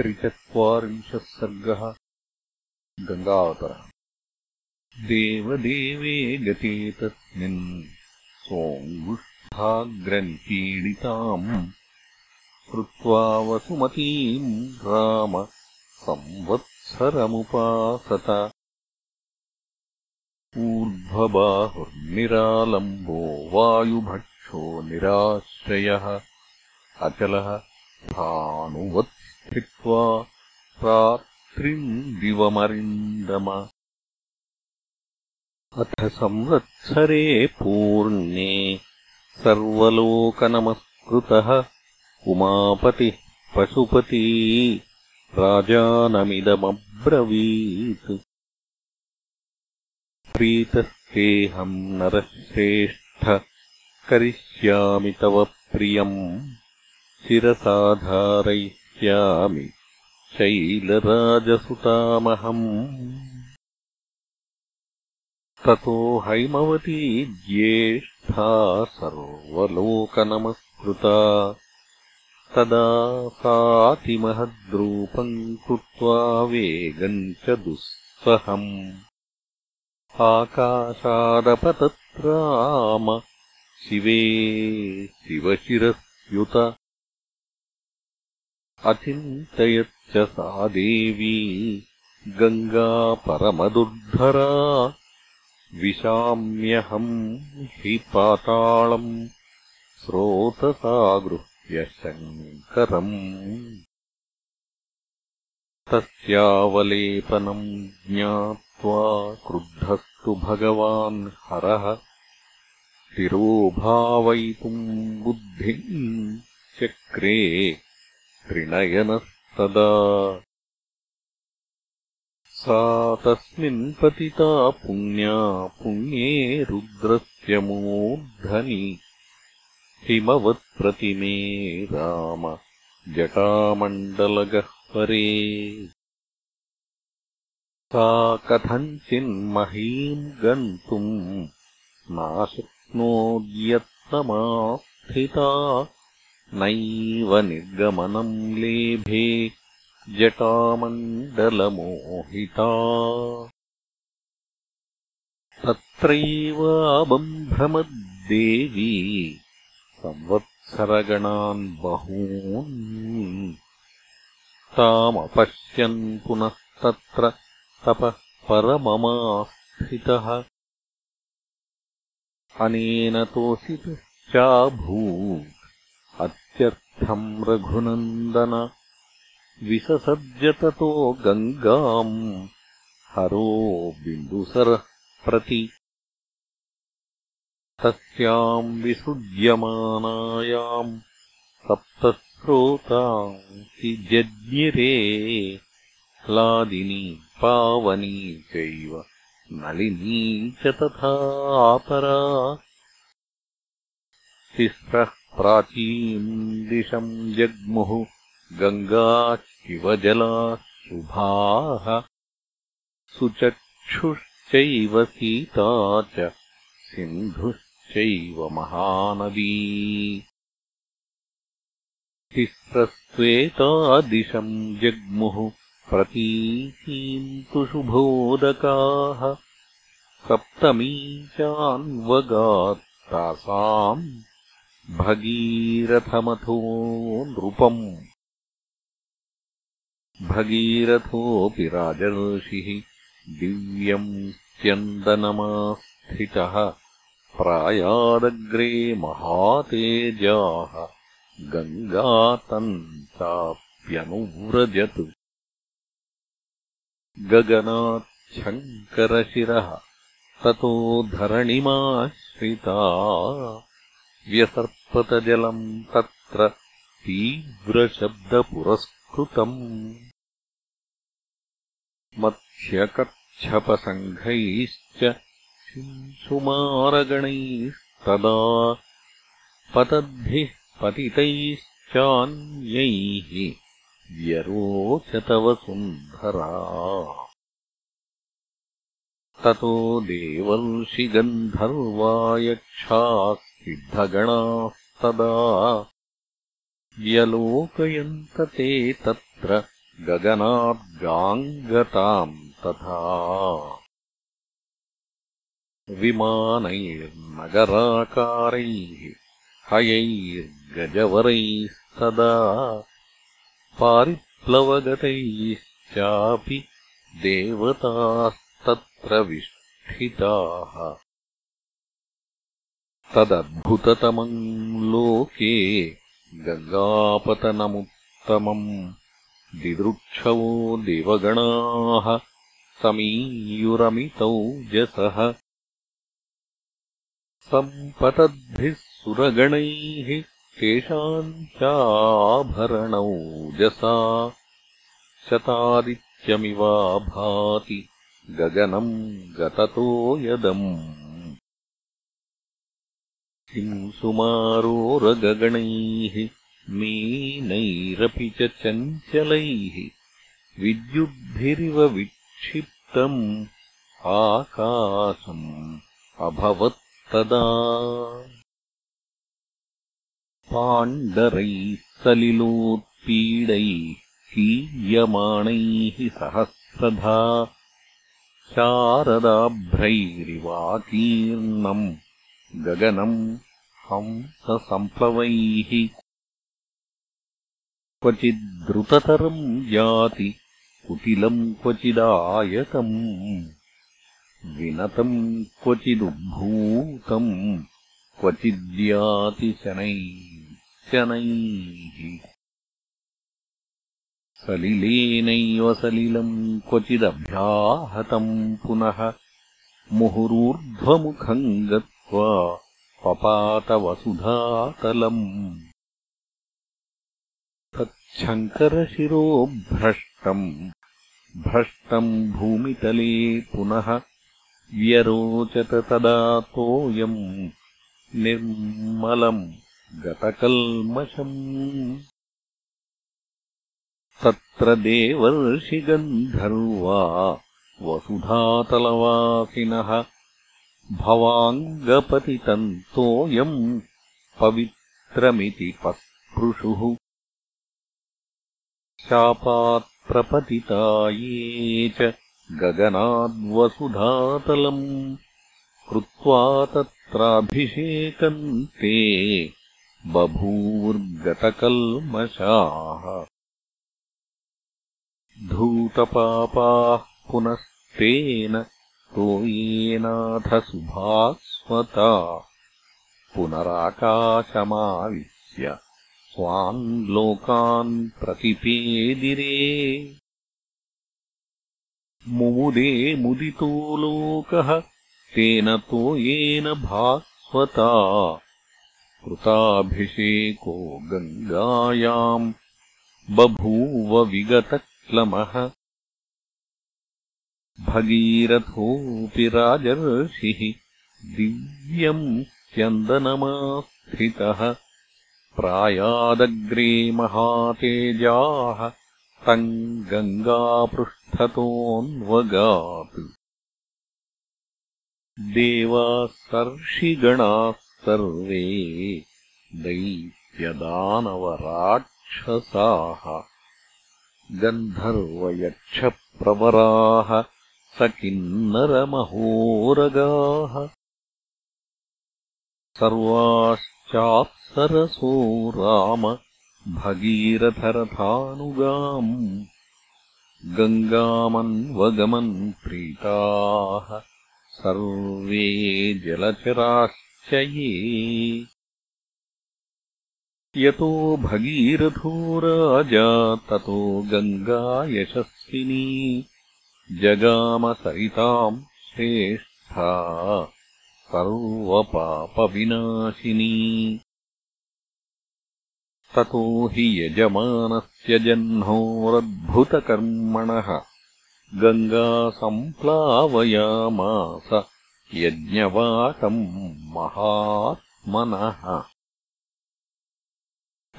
त्रिचत्वारिंशः सर्गः गङ्गावतरः। देवदेवे गते तस्मिन् सोऽङ्गुष्ठाग्रनिपीडिताम् श्रुत्वा वसुमतीम् राम संवत्सरमुपासत। ऊर्ध्वबाहुर्निरालम्बो वायुभक्षो निराश्रयः। अचलः स्थाणुवत्स्थित्वा रात्रिम् दिवमरिन्दम अथ संवत्सरे पूर्णे सर्वलोकनमस्कृतः उमापतिः पशुपती राजानमिदमब्रवीत्। प्रीतस्तेऽहम् नरश्रेष्ठ करिष्यामि तव प्रियम्। शिरसाधारयिष्यामि शैलराजसुतामहम्। ततो हैमवती ज्येष्ठा सर्वलोकनमस्कृता। तदा सातिमहद्रूपम् कृत्वा वेगम् च दुःसहम्। आकाशादपतत्राम। शिवे शिवशिरस्युत अचिन्तयच्च सा देवी गङ्गा परमदुर्धरा विशाम्यहम् हि पाताळम् स्रोतसागृह्य शङ्करम् तस्यावलेपनम् ज्ञात्वा क्रुद्धस्तु भगवान् हरः तिरोभावयितुम् बुद्धिम् चक्रे त्रिणयनस्तदा सा तस्मिन् पतिता पुण्या पुण्ये रुद्रस्य मूर्धनि। हिमवत्प्रतिमे राम जटामण्डलगह्वरे सा कथञ्चिन्महीम् गन्तुम् नाशक्नोद्यत्नमास्थिता नैव निर्गमनम् लेभे जटामण्डलमोहिता। तत्रैवाबम्भ्रमद्देवी संवत्सरगणान् बहून्। तामपश्यन् पुनस्तत्र तपः परममास्थितः। अनेन तोषितश्चाभूत् अत्यर्थम् रघुनन्दन। विससर्जततो गङ्गाम्। हरो बिन्दुसरः प्रति। तस्याम् विसृज्यमानायाम् सप्तस्रोतांसि जज्ञिरे ह्लादिनी पावनी चैव नलिनी च तथा आपरा। तिस्रः प्राचीम् दिशम् जग्मुः गङ्गा शिवजलाः शुभाः सुचक्षुश्चैव सीता च सिन्धुश्चैव महानदी। तिस्रस्त्वेतादिशम् जग्मुः प्रतीचीम् तु शुभोदकाः सप्तमी चान्वगात्तासाम् भगीरथमथो नृपम् भगीरथोऽपि राजर्षिः दिव्यम् स्यन्दनमास्थितः। प्रायादग्रे महातेजाः। गङ्गातम् चाप्यनुव्रजत्। गगनाच्छङ्करशिरः। ततो धरणिमाश्रिता व्यसर्पतजलम् तत्र तीव्रशब्दपुरस्कृतम्। मत्स्यकच्छपसङ्घैश्च शिंशुमारगणैस्तदा पतद्भिः पतितैश्चान्यैः व्यरोचतवसुन्धरा ततो देवर्षिगन्धर्वायक्षाः सिद्धगणास्तदा। व्यलोकयन्त ते तत्र गगनाद्गाम् गताम् तथा। विमानैर्नगराकारैः हयैर्गजवरैस्तदा। पारिप्लवगतैश्चापि देवतास्तत्र विष्ठिताः तदद्भुततमम् लोके गङ्गापतनमुत्तमम् दिदृक्षवो देवगणाः समीयुरमितौजसः सम्पतद्भिः सुरगणैः तेषाम् चाभरणौजसा शतादित्यमिवा भाति गगनम् गततो यदम् सुमारोरगगणैः मीनैरपि च चञ्चलैः विद्युद्भिरिव विक्षिप्तम् आकाशम् अभवत्तदा। पाण्डरैः सलिलोत्पीडैः कीयमाणैः सहस्रधा शारदाभ्रैरिवाकीर्णम् गगनम् हंससम्प्लवैः क्वचिद्द्रुततरम् याति कुटिलम् क्वचिदायतम् विनतम् क्वचिदुद्भूतम् क्वचिद्याति शनैः शनैः। सलिलेनैव सलिलम् क्वचिदभ्याहतम् पुनः मुहुरूर्ध्वमुखम् गत्वा पपातवसुधातलम् तच्छङ्करशिरो भ्रष्टम् भ्रष्टम् भूमितले पुनः व्यरोचत तदा तोयम्। निर्मलम् गतकल्मषम्। तत्र देवर्षिगन्धर्वा वसुधातलवासिनः भवाङ्गपतितन्तोऽयम् पवित्रमिति पस्पृशुः शापात्प्रपतिता ये च गगनाद्वसुधातलम् कृत्वा तत्राभिषेकम् ते बभूवुर्गतकल्मषाः धूतपापाः पुनस्तेन तोयेनाथसुभास्वता पुनराकाशमाविश्य स्वान् लोकान् प्रतिपेदिरे। मुमुदे मुदितो लोकः तेन तोयेन भास्वता। कृताभिषेको गङ्गायाम् बभूव विगतक्लमः भगीरथोऽपि राजर्षिः दिव्यम् स्यन्दनमास्थितः प्रायादग्रे महातेजाः तम् गङ्गापृष्ठतोऽन्वगात्। देवाः सर्षिगणाः सर्वे दैत्यदानवराक्षसाः गन्धर्वयक्षप्रवराः स किन्नरमहोरगाः सर्वाश्चाप्सरसो राम भगीरथरथानुगाम् गङ्गामन्वगमन् प्रीताः सर्वे जलचराश्च ये यतो भगीरथो राजा ततो गङ्गा यशस्विनी जगामसरिताम् श्रेष्ठा सर्वपापविनाशिनी। ततो हि यजमानस्य जह्नोरद्भुतकर्मणः। गङ्गा सम्प्लावयामास महात्मनः।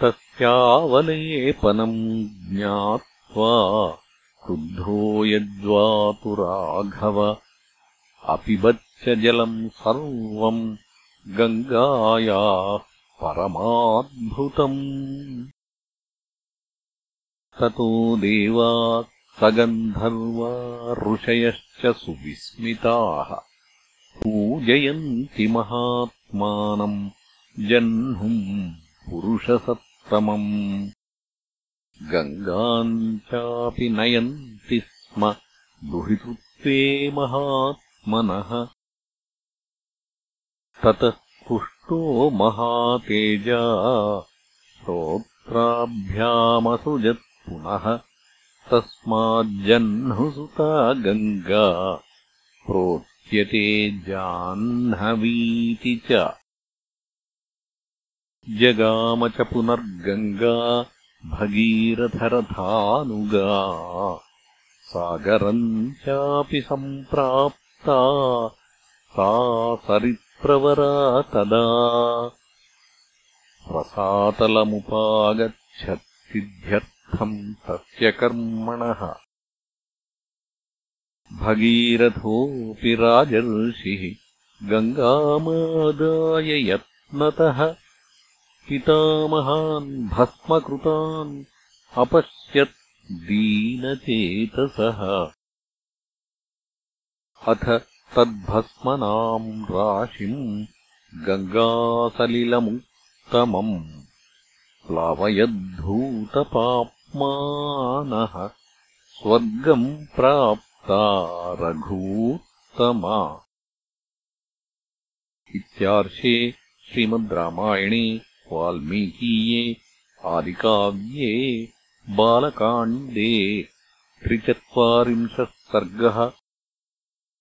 तस्यावलेपनम् ज्ञात्वा क्रुद्धो यद्वातुराघव। अपिबच्च जलम् सर्वम् गङ्गायाः परमाद्भुतम्। ततो देवा सगन्धर्वा ऋषयश्च सुविस्मिताः। पूजयन्ति महात्मानम् जह्नुम् पुरुषसत्तमम् गङ्गाम् चापि नयन्ति स्म दुहितृत्वे महात्मनः। ततः पुष्टो महातेजा श्रोत्राभ्यामसृजत् पुनः। तस्माज्जह्नुसुता गङ्गा प्रोच्यते जाह्नवीति च। जगाम च पुनर्गङ्गा भगीरथरथानुगा सागरम् चापि सम्प्राप्ता सा सरित्प्रवरा तदा रसातलमुपागच्छत्सिद्ध्यर्थम् तस्य कर्मणः भगीरथोऽपि राजर्षिः गङ्गामादाय यत्नतः पितामहान् भस्मकृतान् अपश्यत् दीनचेतसः। अथ तद्भस्मनाम् राशिम् गङ्गासलिलमुत्तमम् प्लावयद्धूतपाप्मानः स्वर्गम् प्राप्ता रघूत्तमा। इत्यार्षे श्रीमद् रामायणे वाल्मीकीये आदिकाव्ये बालकाण्डे त्रिचत्वारिंशः सर्गः